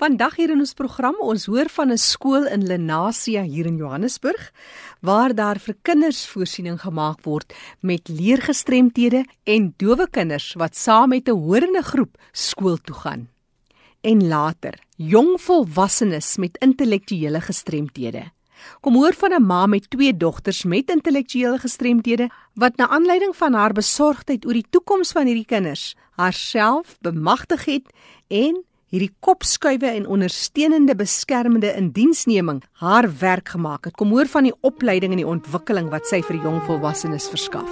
Vandag hier in ons program, ons hoor van 'n skool in Lenasia hier in Johannesburg waar daar vir kinders voorsiening gemaak word met leergestremthede en dowe kinders wat saam met 'n horende groep skool toe gaan. En later, jong volwassenes met intellektuele gestremthede. Kom hoor van 'n ma met twee dogters met intellektuele gestremthede wat na aanleiding van haar besorgdheid oor die toekoms van hierdie kinders haarself bemagtig het en hierdie kopskuive en ondersteunende beskermende indiensneming haar werk gemaak het. Kom hoor van die opleiding en die ontwikkeling wat sy vir jong volwassenes verskaf.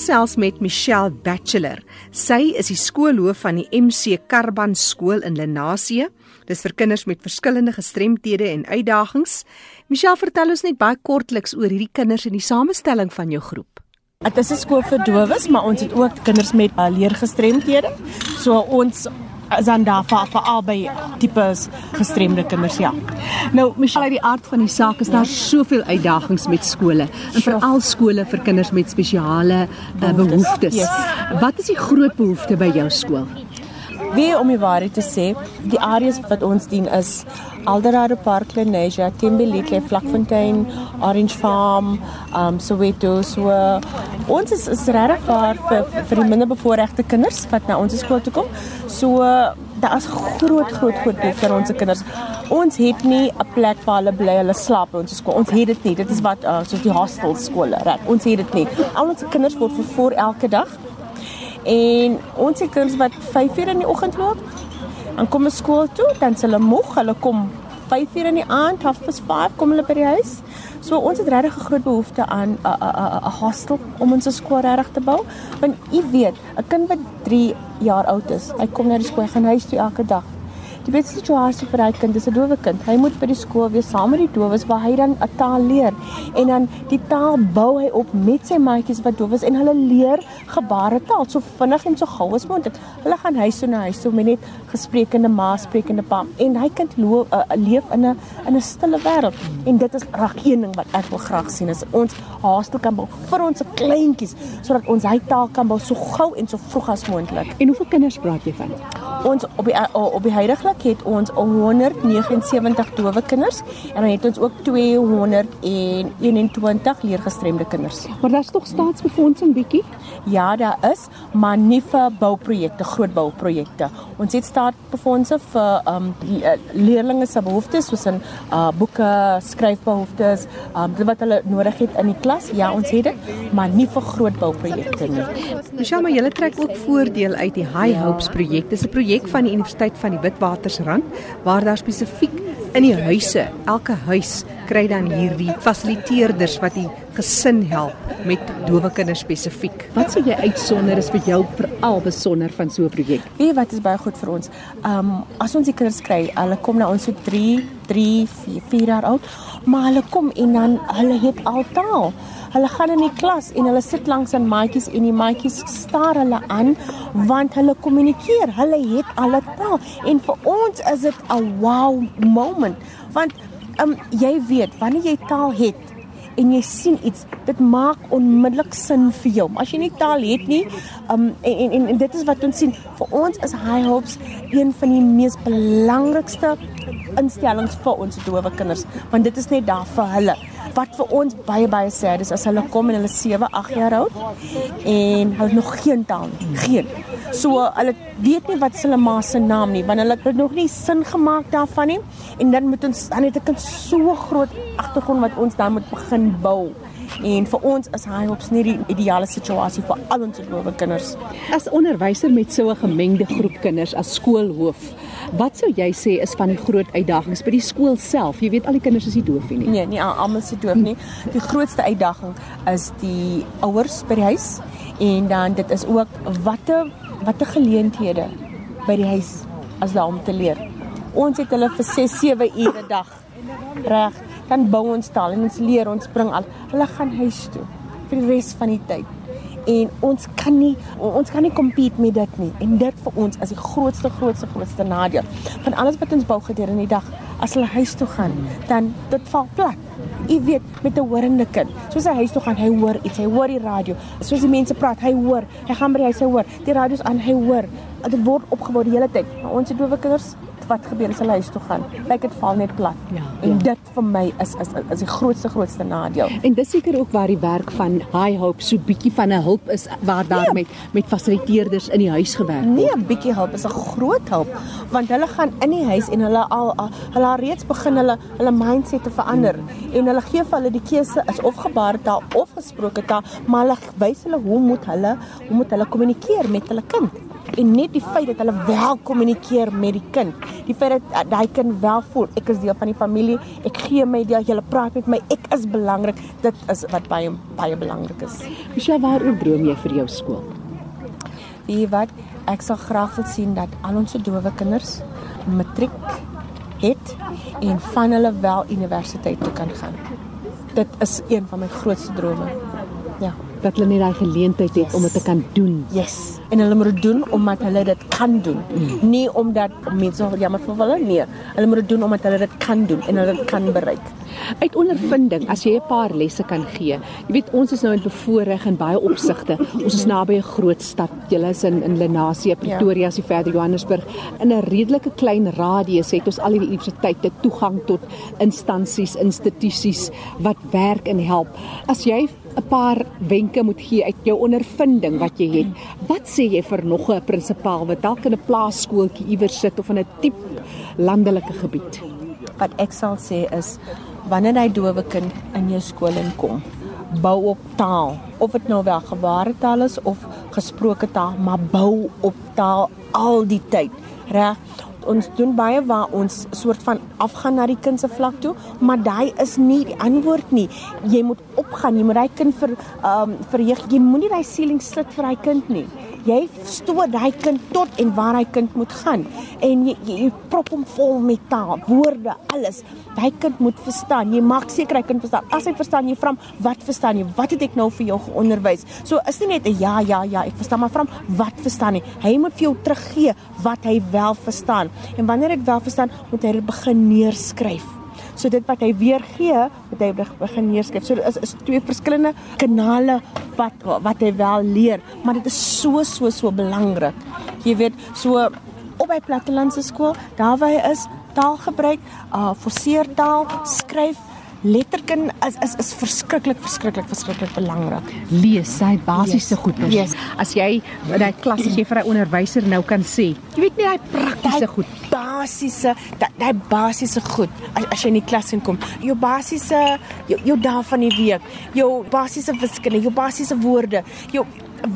Gesels met Michelle Bachelor. Sy is die skoolhoof van die MC Karban skool in Lenasie. Dis vir kinders met verskillende gestremthede en uitdagings. Michelle, vertel ons net baie kortliks oor hierdie kinders en die samestelling van jou groep. Dit is 'n skool vir dowes, maar ons het ook kinders met uh, leergestremthede. So ons is dan daar vir vir albei tipes gestremde kinders ja. Nou, Michelle, uit die aard van die saak is daar soveel uitdagings met skole, en veral skole vir kinders met spesiale uh, behoeftes. Yes. Wat is die groot behoefte by jou skool? Wie om die waarheid te sê, die areas wat ons dien is Alderade Park, Lenasia, Timberlake, Vlakfontein, Orange Farm, um Soweto. So ons is is regtig vir vir die minderbevoorregte kinders wat na ons skool toe kom. So daar is groot groot groot behoefte aan ons kinders. Ons het nie 'n plek waar hulle bly, hulle slaap by ons skool. Ons het dit nie. Dit is wat uh, soos die hostel skole, reg. Ons het dit nie. Al ons kinders word vervoer elke dag. En ons het kinders wat 5 uur in die oggend loop Dan kom hulle skool toe, dan s' hulle moeg, hulle kom 5:00 in die aand, half past 5 kom hulle by die huis. So ons het regtig 'n groot behoefte aan 'n 'n 'n hostel om ons skool regtig te bou. Want u weet, 'n kind wat 3 jaar oud is, hy kom na die skool, gaan huis toe elke dag. Die beste situasie vir hy kind is 'n dowe kind. Hy moet by die skool wees saam met die dowes waar hy dan 'n taal leer en dan die taal bou hy op met sy maatjies wat dowes en hulle leer gebaretaal so vinnig en so gou as moontlik. Hulle gaan huis toe na huis toe met net gesprekende ma, sprekende pa en hy kind lo, uh, leef in 'n in 'n stille wêreld en dit is reg een ding wat ek wil graag sien is ons haastel kan bou vir ons kleintjies sodat ons hy taal kan bou so gou en so vroeg as moontlik. En hoeveel kinders praat jy van? Ons op die op die huidige het ons 179 dowe kinders en dan het ons ook 221 leergestremde kinders. Maar daar's tog staatsbefondsing bietjie? Ja, daar is, maar nie vir bouprojekte, groot bouprojekte. Ons het staatsbefondse vir um leerders se behoeftes soos in uh boeke, skryfbehoeftes, um wat hulle nodig het in die klas. Ja, ons het dit, maar nie vir groot bouprojekte nie. Michelle, maar julle trek ook voordeel uit die High Hopes projek. Dis 'n projek van die Universiteit van die Witwater Watersrand waar daar spesifiek in die huise, elke huis kry dan hierdie fasiliteerders wat die gesin help met dowe kinders spesifiek. Wat sou jy uitsonder is vir jou veral besonder van so 'n projek? Weet jy wat is baie goed vir ons? Um as ons die kinders kry, hulle kom na ons so 3, 3, 4, 4 jaar oud, maar hulle kom en dan hulle het al taal. Hulle gaan in die klas en hulle sit langs aan maatjies en die maatjies staar hulle aan want hulle kommunikeer. Hulle het al 'n taal en vir ons is dit 'n wow moment want um, jy weet wanneer jy taal het en jy sien iets, dit maak onmiddellik sin vir jou. As jy nie taal het nie, um, en, en en en dit is wat ons sien. Vir ons is High Hopes een van die mees belangrikste instellings vir ons dowe kinders, want dit is net daar vir hulle wat vir ons baie baie sê is as hulle kom en hulle 7, 8 jaar oud en hulle nog geen taal nie, geen. So hulle weet nie wat hulle ma se naam nie, want hulle het nog nie sin gemaak daarvan nie. En dan moet ons dan het 'n so groot agtergrond wat ons dan moet begin bou. En vir ons is HiHops nie die ideale situasie vir al ons dowe kinders. As onderwyser met so 'n gemengde groep kinders as skoolhoof, wat sou jy sê is van die groot uitdagings by die skool self? Jy weet al die kinders is nie doof nie. Nee, nie almal se doof nie. Die grootste uitdaging is die ouers by die huis en dan dit is ook watter watter geleenthede by die huis as daar om te leer. Ons het hulle vir 6, 7 ure 'n dag reg dan bou ons taal en ons leer ons bring al hulle gaan huis toe vir die res van die tyd en ons kan nie ons kan nie compete met dit nie en dit vir ons is die grootste grootste grootste nadeel van alles wat ons bou gedurende die dag as hulle huis toe gaan dan dit val plat Jy weet met 'n horende kind. Soos hy huis toe gaan, hy hoor iets, hy hoor die radio. Soos die mense praat, hy hoor. Hy gaan by die huis, hy hoor. Die radio's aan, hy hoor. Dit word opgebou die hele tyd. Maar ons se dowe kinders wat gebeur as hulle huis toe gaan. Kyk dit val net plat. Ja, en ja. dit vir my is is is die grootste grootste nadeel. En dis seker ook waar die werk van High Hope so bietjie van 'n hulp is waar daar nee. met met fasiliteerders in die huis gewerk word. Nee, 'n bietjie hulp is 'n groot hulp want hulle gaan in die huis en hulle al, al hulle al reeds begin hulle hulle mindset te verander hmm. en hulle gee vir hulle die keuse is of gebaretaal of gesproke taal, maar hulle wys hulle hoe moet hulle hoe moet hulle kommunikeer met hulle kind en net die feit dat hulle wel kommunikeer met die kind die feit dat daai kind wel voel ek is deel van die familie ek gee my deel jy praat met my ek is belangrik dit is wat baie baie belangrik is. Michelle waaroor droom jy vir jou skool? Wie wat ek sal graag wil sien dat al ons dowe kinders matriek het en van hulle wel universiteit toe kan gaan. Dit is een van my grootste drome. Ja dat hulle net daai geleentheid het yes. om dit te kan doen. Yes. En hulle moet dit doen omdat hulle dit kan doen. Mm. Nie omdat mense jammer vir hulle nee. Hulle moet dit doen omdat hulle dit kan doen en hulle dit kan bereik. Uit ondervinding, as jy 'n paar lesse kan gee. Jy weet ons is nou in bevoorreg in baie opsigte. Ons is naby 'n groot stad. Julle is in in Lenasia, Pretoria, as jy verder Johannesburg. In 'n redelike klein radius het ons al die universiteite toegang tot instansies, institusies wat werk en help. As jy 'n paar wenke moet gee uit jou ondervinding wat jy het. Wat sê jy vir nog 'n prinsipaal wat dalk in 'n plaaskooltjie iewers sit of in 'n diep landelike gebied? Wat ek sal sê is wanneer jy dowe kind in jou skool inkom, bou op taal. Of dit nou wel gebare taal is of gesproke taal, maar bou op taal al die tyd. Reg? Ons doen baie waar ons soort van afgaan na die kind se vlak toe, maar daai is nie die antwoord nie. Jy moet opgaan, jy moet daai kind vir ehm um, verheug. Jy moenie daai ceiling sit vir daai kind nie jy stoot daai kind tot en waar hy kind moet gaan en jy, jy, jy prop hom vol met taal, woorde, alles. Daai kind moet verstaan. Jy maak seker hy kind verstaan. As hy verstaan, jy vra hom, "Wat verstaan jy? Wat het ek nou vir jou geonderwys?" So is nie net 'n ja, ja, ja, ek verstaan, maar vra hom, "Wat verstaan jy?" Hy moet vir jou teruggee wat hy wel verstaan. En wanneer hy wel verstaan, moet hy dit begin neerskryf. So dit wat hy weer gee, moet hy begin neerskryf. So dit is is twee verskillende kanale wat wat hy wel leer, maar dit is so so so belangrik. Jy weet, so op by plattelandse skool, daar waar hy is, taalgebruik, uh forceer taal, skryf Letterkin is is is verskriklik verskriklik verskriklik belangrik. Lees sy basiese yes. goed. Yes. As jy in daai klas as jy vir 'n onderwyser nou kan sê, jy weet nie daai praktiese goed basiese daai basiese goed as, as jy in die klas inkom jou basiese jou, jou dae van die week jou basiese wiskunde jou basiese woorde jou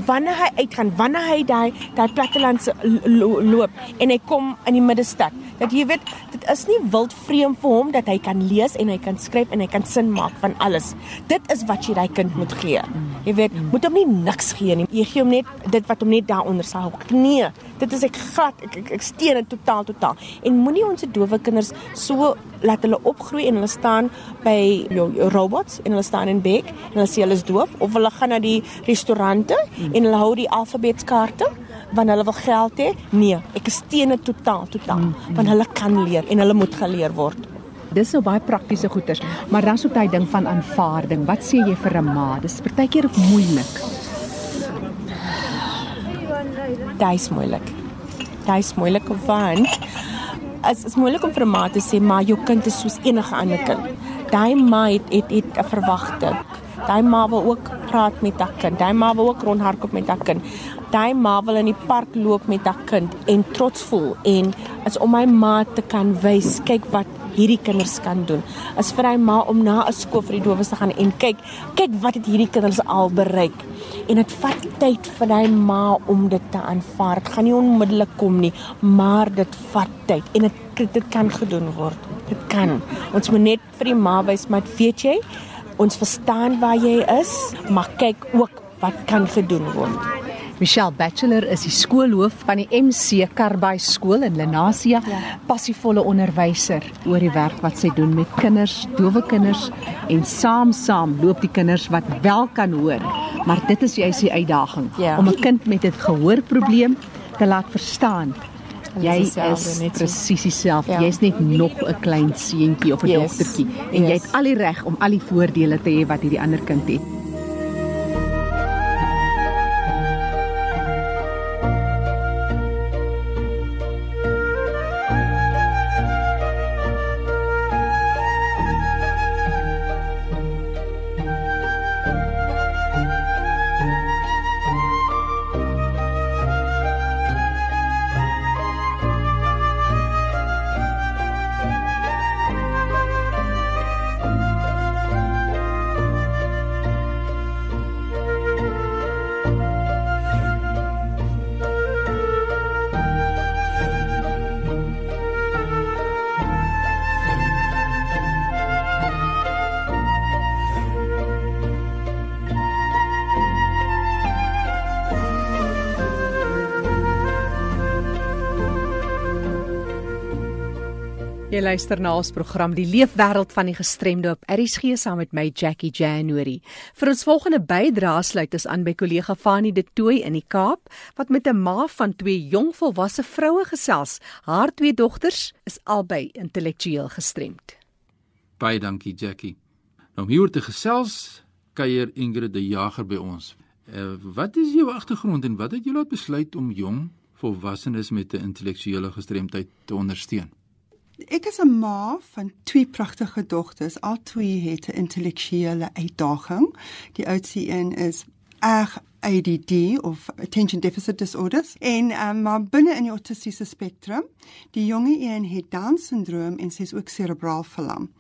wanneer hy uitgaan wanneer hy daai daai plattelandse lo, loop en hy kom in die middestad dat jy weet dit is nie wild vreem vir hom dat hy kan lees en hy kan skryf en hy kan sin maak van alles. Dit is wat jy daai kind moet gee. Jy weet moet hom nie niks gee nie. Jy gee hom net dit wat hom net daaronder sal nee dit is ek glad ek ek, ek steun dit totaal totaal. En moenie ons se dowe kinders so laat hulle opgroei en hulle staan by jou, jou robots en hulle staan in bek en hulle sê hulle is doof of hulle gaan na die restaurante en hulle hou die alfabetskaarte want hulle wil geld hê nee ek steun dit totaal totaal mm. want hulle kan leer en hulle moet geleer word Dis nou baie praktiese goeders, maar dan so 'n ding van aanvaarding. Wat sê jy vir 'n ma? Dis partykeer moeilik. Dit is moeilik. Dit is moeilik want as is moeilik om vir 'n ma te sê maar jou kind is soos enige ander kind. Daai ma het het 'n verwagting. Daai ma wil ook praat met haar kind. Daai ma wil ook rondhardloop met haar kind. Daai ma wil in die park loop met haar kind en trots voel en as om my ma te kan wys, kyk wat hierdie kinders kan doen. Is vir hy ma om na 'n skool vir die dowes te gaan en kyk, kyk wat het hierdie kinders al bereik. En dit vat tyd vir hy ma om dit te aanvaar. Dit gaan nie onmiddellik kom nie, maar dit vat tyd en dit dit kan gedoen word. Dit kan. Ons moet net vir die ma wys, maar weet jy, ons verstaan waar jy is, maar kyk ook wat kan gedoen word. Michelle Bachelor is die skoolhoof van die MC Karbai skool in Lenasia, ja. passievolle onderwyser oor die werk wat sy doen met kinders, dowe kinders en saam saam loop die kinders wat wel kan hoor. Maar dit is juist die uitdaging ja. om 'n kind met 'n gehoorprobleem te laat verstaan. Jy is presies dieselfde. Ja. Jy's net nog 'n klein seentjie of 'n yes. dogtertjie en yes. jy het al die reg om al die voordele te hê wat hierdie ander kind het. Jy luister na ons program Die Leefwêreld van die Gestremde op RSG saam met my Jackie January. Vir ons volgende bydrae sluit ons aan by kollega Fanie De Tooy in die Kaap wat met 'n ma van twee jong volwasse vroue gesels. Haar twee dogters is albei intellektueel gestremd. Baie dankie Jackie. Nou om hier te gesels kuier Ingrid De Jager by ons. Uh, wat is jou agtergrond en wat het jou laat besluit om jong volwassenes met 'n intellektuele gestremdheid te ondersteun? Ek is 'n ma van twee pragtige dogters. Al twee het 'n intellektuele uitdaging. Die oudste een is erg ADD of attention deficit disorders en um, maar binne in die autistiese spektrum. Die jonge een het Down syndroom en sy is ook serebraal verlam.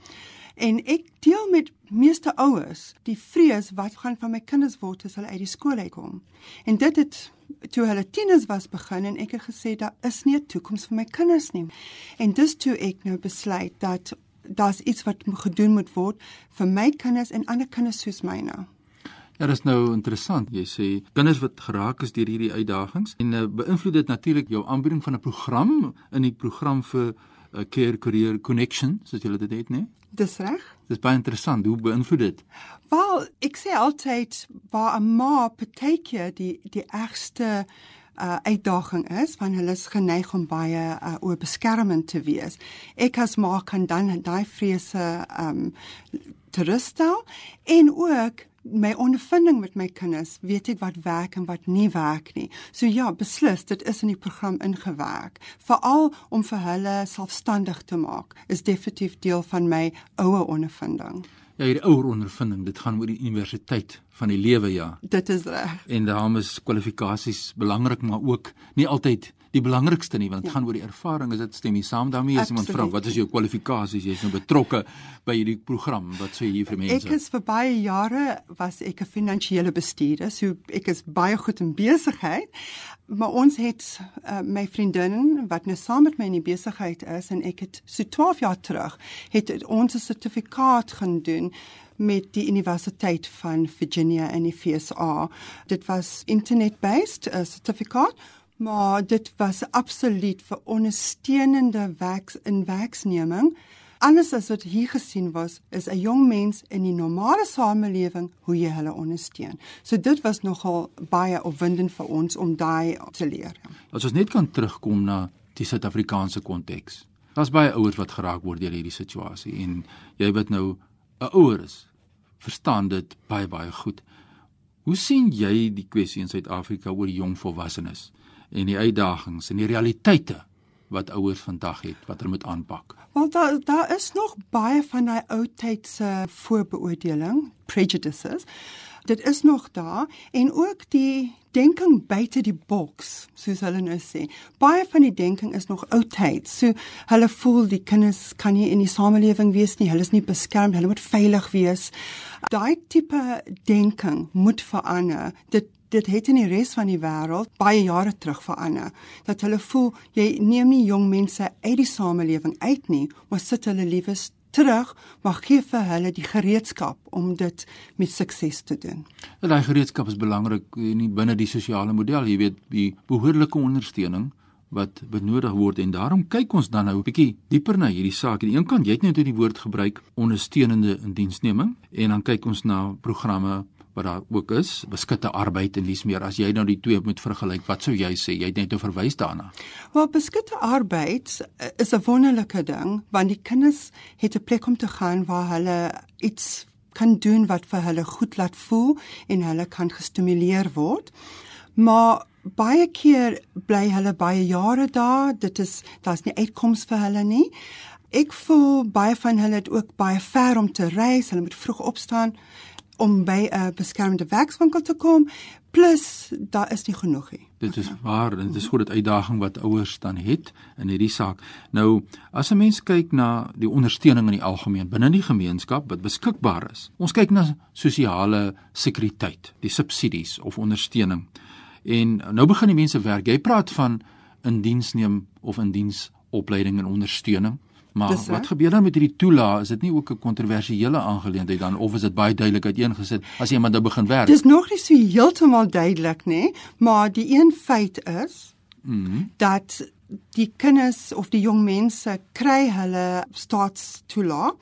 En ek deel met meeste ouers die vrees wat gaan van my kinders word as hulle uit die skool uitkom. En dit het toe hulle tieners was begin en ek het gesê daar is nie 'n toekoms vir my kinders nie. En dus toe ek nou besluit dat daar's iets wat gedoen moet word vir my kinders en ander kinders soos myne. Ja, dit is nou interessant. Jy sê kinders wat geraak is deur hierdie uitdagings en uh, beïnvloed dit natuurlik jou aanbieding van 'n program in die program vir uh, eh, care career connection, soos jy dit het, né? Dis reg. Dis baie interessant. Hoe beïnvloed dit? Wel, ek sê altyd waar 'n ma partykeer die die ergste uh uitdaging is van hulle is geneig om baie uh oorbeskermend te wees. Ek as ma kan dan daai vrese um terugstel en ook my ondervinding met my kinders, weet ek wat werk en wat nie werk nie. So ja, beslis, dit is in die program ingewerk. Veral om vir hulle selfstandig te maak, is definitief deel van my ouer ondervinding. Ja, hierdie ouer ondervinding, dit gaan oor die universiteit van die lewe, ja. Dit is reg. En daarom is kwalifikasies belangrik, maar ook nie altyd die belangrikste nie want dit ja. gaan oor die ervaring is dit stem jy saam daarmee? As iemand vra wat is jou kwalifikasies jy's nou betrokke by hierdie program. Wat sê hier vir mense? Ek is vir baie jare was ek 'n finansiële bestuurder so ek is baie goed in besigheid. Maar ons het uh, my vriendin wat nou saam met my in die besigheid is en ek het so 12 jaar terug het ons 'n sertifikaat gaan doen met die Universiteit van Virginia in die FSA. Dit was internet-based 'n sertifikaat maar dit was absoluut vir ondersteunende werks in werksneming. Anders as wat hier gesien was, is 'n jong mens in die normale samelewing hoe jy hulle ondersteun. So dit was nogal baie opwindend vir ons om daai te leer. As ons net kan terugkom na die Suid-Afrikaanse konteks. Daar's baie ouers wat geraak word deur hierdie situasie en jy wat nou 'n ouer is, verstaan dit baie baie goed. Hoe sien jy die kwessie in Suid-Afrika oor jong volwassenes? En die uitdagings en die realiteite wat ouers vandag het wat hulle moet aanpak. Want daar daar is nog baie van daai ou tyd se voorbeoordeling, prejudices. Dit is nog daar en ook die denking buite die boks, soos hulle nou sê. Baie van die denking is nog oudheid. So hulle voel die kinders kan nie in die samelewing wees nie. Hulle is nie beskermd. Hulle moet veilig wees. Daai tipe denking moet verander. Dit dit het in die res van die wêreld baie jare terug verander. Dat hulle voel jy neem nie jong mense uit die samelewing uit nie, maar sit hulle liewes terug, maar gee vir hulle die gereedskap om dit met sukses te doen. En daai gereedskap is belangrik nie binne die sosiale model, jy weet, die behoorlike ondersteuning wat benodig word en daarom kyk ons dan nou 'n bietjie dieper na hierdie saak. Aan die een kant jy het net die woord gebruik ondersteunende indiensneming en dan kyk ons na programme wat daar ook is, beskutte arbeid en dis meer as jy nou die twee moet vergelyk, wat sou jy sê? Jy het net nou verwys daarna. Wel, beskutte arbeid eh, is 'n wonderlike ding want die kinders het 'n plek om te gaan waar hulle iets kan doen wat vir hulle goed laat voel en hulle kan gestimuleer word. Maar baie keer bly hulle baie jare daar. Dit is daar's nie uitkoms vir hulle nie. Ek voel baie van hulle het ook baie ver om te reis. Hulle moet vroeg opstaan om by 'n beskermde werkswinkel te kom plus daar is nie genoeg nie. Dit is waar en dit is groot uitdaging wat ouers dan het in hierdie saak. Nou as 'n mens kyk na die ondersteuning in die algemeen binne die gemeenskap wat beskikbaar is. Ons kyk na sosiale sekuriteit, die subsidies of ondersteuning. En nou begin die mense werk. Jy praat van in diens neem of in diens opleiding en ondersteuning. Maar Dis, wat gebeur dan met hierdie toelaag? Is dit nie ook 'n kontroversiële aangeleentheid dan of is dit baie duidelik uiteengesit as iemand nou begin werk? Dis nog nie so heeltemal duidelik nie, maar die een feit is mm -hmm. dat die kinders of die jong mense kry hulle staatstoelaag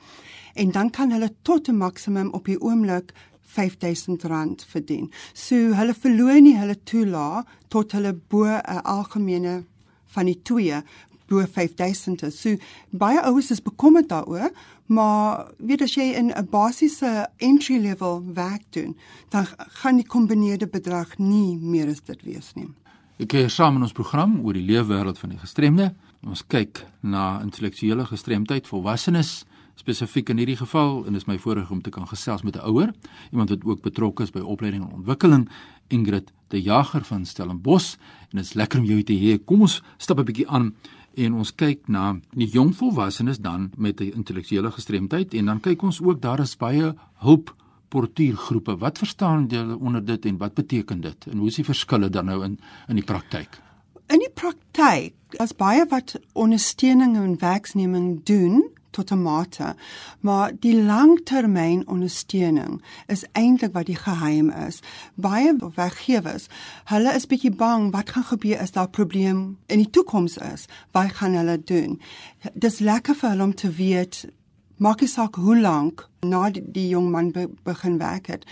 en dan kan hulle tot 'n maksimum op die oomblik R5000 verdien. So hulle verloor nie hulle toelaag tot hulle bo 'n algemene van die twee bo 5000 is. So baie ouers is bekommerd daaroor, maar weet as jy in 'n basiese entry level werk doen, dan gaan die kombineerde bedrag nie meer as dit wees nie. Ek kyk saam in ons program oor die leefwêreld van die gestremde. Ons kyk na intellektuele gestremdheid, volwassenes spesifiek in hierdie geval en is my voorreg om te kan gesels met 'n ouer, iemand wat ook betrokke is by opleiding en ontwikkeling, Ingrid De Jager van Stellenbosch en dit is lekker om jou te hê. Kom ons stap 'n bietjie aan en ons kyk na die jong volwassenes dan met 'n intellektuele gestremdheid en dan kyk ons ook daar is baie hulp portuïergroepe. Wat verstaan julle onder dit en wat beteken dit? En hoe is die verskille dan nou in in die praktyk? In die praktyk, as baie wat ondersteuning en werksneming doen, tot 'n mate, maar die langtermyn ondersteuning is eintlik wat die geheim is. Baie werkgewers, hulle is bietjie bang wat gaan gebeur as daar 'n probleem in die toekoms is. Wat gaan hulle doen? Dis lekker vir hulle om te weet maak nie saak hoe lank na die, die jong man be, begin werk het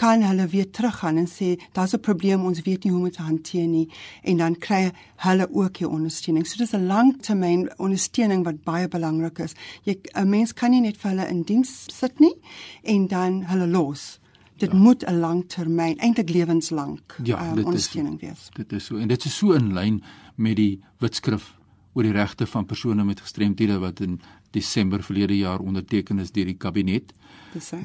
kan hulle weer teruggaan en sê daar's 'n probleem ons weet nie hoe om dit te hanteer nie en dan kry hulle ook hier ondersteuning. So dis 'n langtermyn ondersteuning wat baie belangrik is. Jy 'n mens kan nie net vir hulle in diens sit nie en dan hulle los. Dit ja. moet 'n langtermyn, eintlik lewenslank ja, um, ondersteuning is, wees. Dit is so en dit is so in lyn met die wetskrif oor die regte van persone met gestremthede wat in Desember verlede jaar onderteken is deur die kabinet.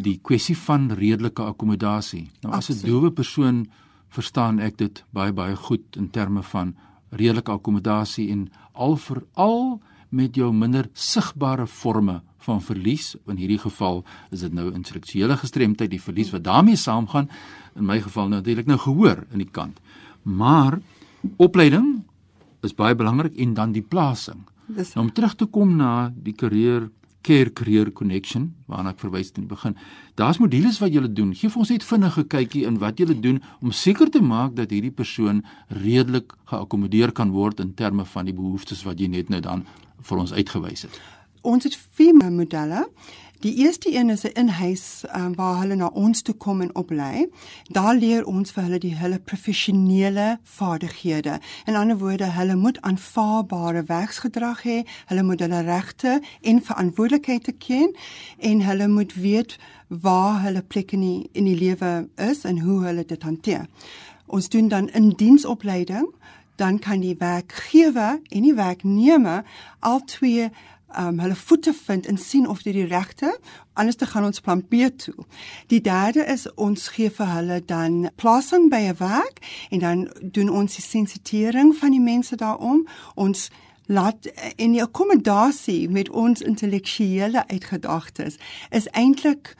Die kwessie van redelike akkommodasie. Nou as 'n doewe persoon verstaan ek dit baie baie goed in terme van redelike akkommodasie en al veral met jou minder sigbare forme van verlies. In hierdie geval is dit nou intellektuele gestremdheid, die verlies wat daarmee saamgaan. In my geval nou natuurlik nou gehoor in die kant. Maar opleiding is baie belangrik en dan die plasing. Dis nou, om terug te kom na die karier care career connection waarna ek verwys het in die begin. Daar's modules wat julle doen. Geef ons net vinnige kykie in wat julle doen om seker te maak dat hierdie persoon redelik geakkommodeer kan word in terme van die behoeftes wat jy net nou dan vir ons uitgewys het. Ons het vier modelle. Die eerste een is 'n inhuis um, waar hulle na ons toe kom en oplei. Daar leer ons vir hulle die hulle professionele vaardighede. In ander woorde, hulle moet aanvaarbare werksgedrag hê, hulle moet hulle regte en verantwoordelikheid ken en hulle moet weet waar hulle plek in die, in die lewe is en hoe hulle dit hanteer. Ons doen dan in diensopleiding dan kan die werkgewer en die werknemer al twee um hulle voete vind en sien of dit die regte anders te gaan ons plan B toe. Die derde is ons gee vir hulle dan plasing by 'n werk en dan doen ons die sensitering van die mense daarom. Ons laat in die akkommodasie met ons intellektuele uitgedagtes is eintlik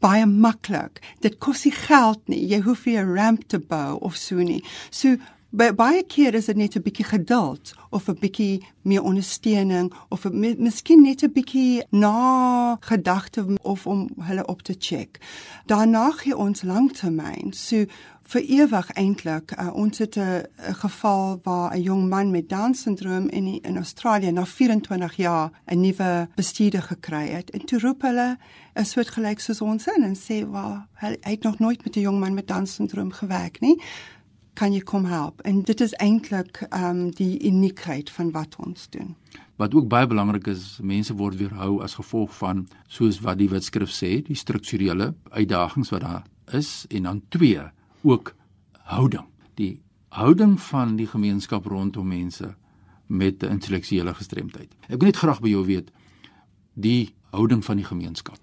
baie maklik. Dit kos nie geld nie. Jy hoef nie 'n ramp te bou of so nie. So by baie keer is dit net 'n bietjie geduld of 'n bietjie meer ondersteuning of miskien net 'n bietjie na gedagte of om hulle op te check. Daarna gee ons langtermyn. So vir ewig eintlik uh, ons het 'n geval waar 'n jong man met down syndroom in in Australië na 24 jaar 'n nuwe bestuurder gekry het en toe roep hulle 'n soort gelyk soos ons in en sê waar hy het nog nooit met 'n jong man met down syndroom gewerk nie kan jy kom help en dit is eintlik ehm um, die uniekheid van wat ons doen wat ook baie belangrik is mense word weerhou as gevolg van soos wat die wetskrif sê die strukturele uitdagings wat daar is en dan twee ook houding. Die houding van die gemeenskap rondom mense met 'n intellektuele gestremdheid. Ek wil net graag by jou weet die houding van die gemeenskap.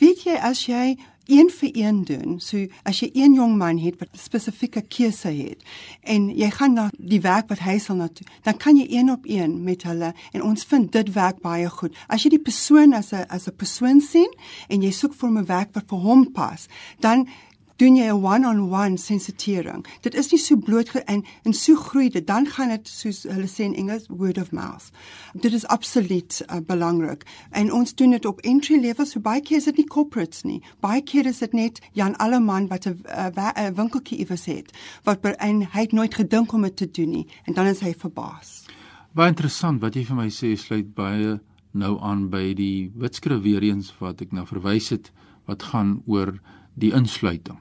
Weet jy as jy een vir een doen, so as jy een jong man het wat spesifieke keuse het en jy gaan na die werk wat hy sal na toe, dan kan jy een op een met hulle en ons vind dit werk baie goed. As jy die persoon as 'n as 'n persoon sien en jy soek vir 'n werk wat vir hom pas, dan doen jy 'n one-on-one sensitering. Dit is nie so bloot en en so groei dit dan gaan dit soos hulle sê in Engels word of mouth. Dit is absoluut uh, belangrik. En ons doen dit op entry level so baie keer is dit nie corporates nie. Baie keer is dit net Jan Alleman wat 'n winkeltjie iewers het wat en hy het nooit gedink om dit te doen nie en dan is hy verbaas. Baie interessant wat jy vir my sê sluit baie nou aan by die wetskrif weer eens wat ek nou verwys het wat gaan oor die insluiting.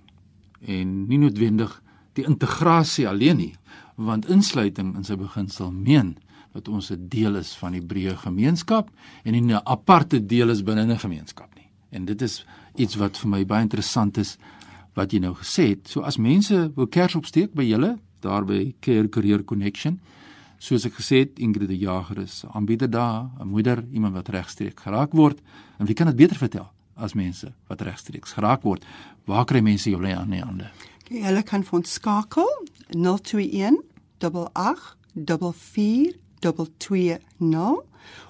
En nie noodwendig die integrasie alleen nie want insluiting in sy beginsel meen dat ons 'n deel is van die breë gemeenskap en nie 'n aparte deel is binne 'n gemeenskap nie. En dit is iets wat vir my baie interessant is wat jy nou gesê het. So as mense wil kers opsteek by julle daar by Care Career Connection soos ek gesê het Ingrid die Jager is aanbieder daar 'n moeder iemand wat regstreeks geraak word. En wie kan dit beter vertel as mense wat regstreeks geraak word. Waar kry mense julle aan die hande? Okay, hulle kan vir ons skakel 021 88 44 220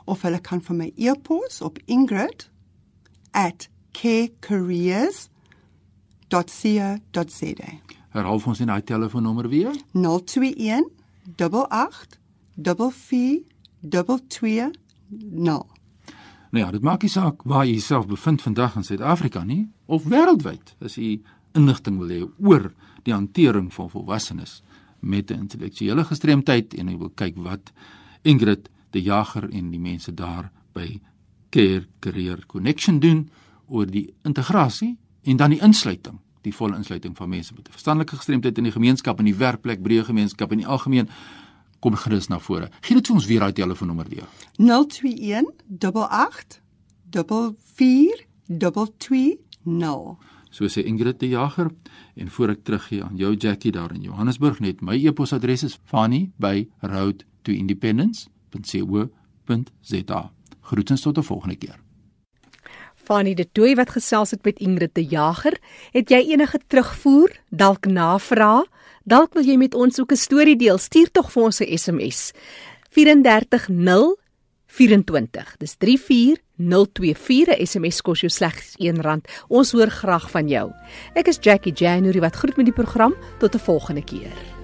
of hulle kan vir my e-pos op ingrid@kcareers.co.za. Herhaal ons in daai telefoonnommer weer? 021 88 44 220. Nou ja, dit maak nie saak waar jy jouself bevind vandag in Suid-Afrika nie of wêreldwyd as jy inligting wil hê oor die hantering van volwassenes met 'n intellektuele gestremdheid en jy wil kyk wat Ingrid die Jager en die mense daar by Care Career Connection doen oor die integrasie en dan die insluiting die volle insluiting van mense met 'n verstandelike gestremdheid in die gemeenskap en die werkplek breë gemeenskap in die algemeen kom gerus na vore. Gee dit vir ons weer daai telefoonnommer weer. 021 88 44 So sê Ingrid die Jager en voor ek teruggee aan jou Jackie daar in Johannesburg net my e-posadres is fani@roadtoindependence.co.za. Groetens tot 'n volgende keer. Fani de Tooi wat gesels het met Ingrid die Jager, het jy enige terugvoer, dalk navraag? Dalk wil jy met ons ook 'n storie deel. Stuur tog vir ons 'n SMS. 34024. Dis 34024. SMS kos jou slegs R1. Ons hoor graag van jou. Ek is Jackie January wat groet met die program. Tot 'n volgende keer.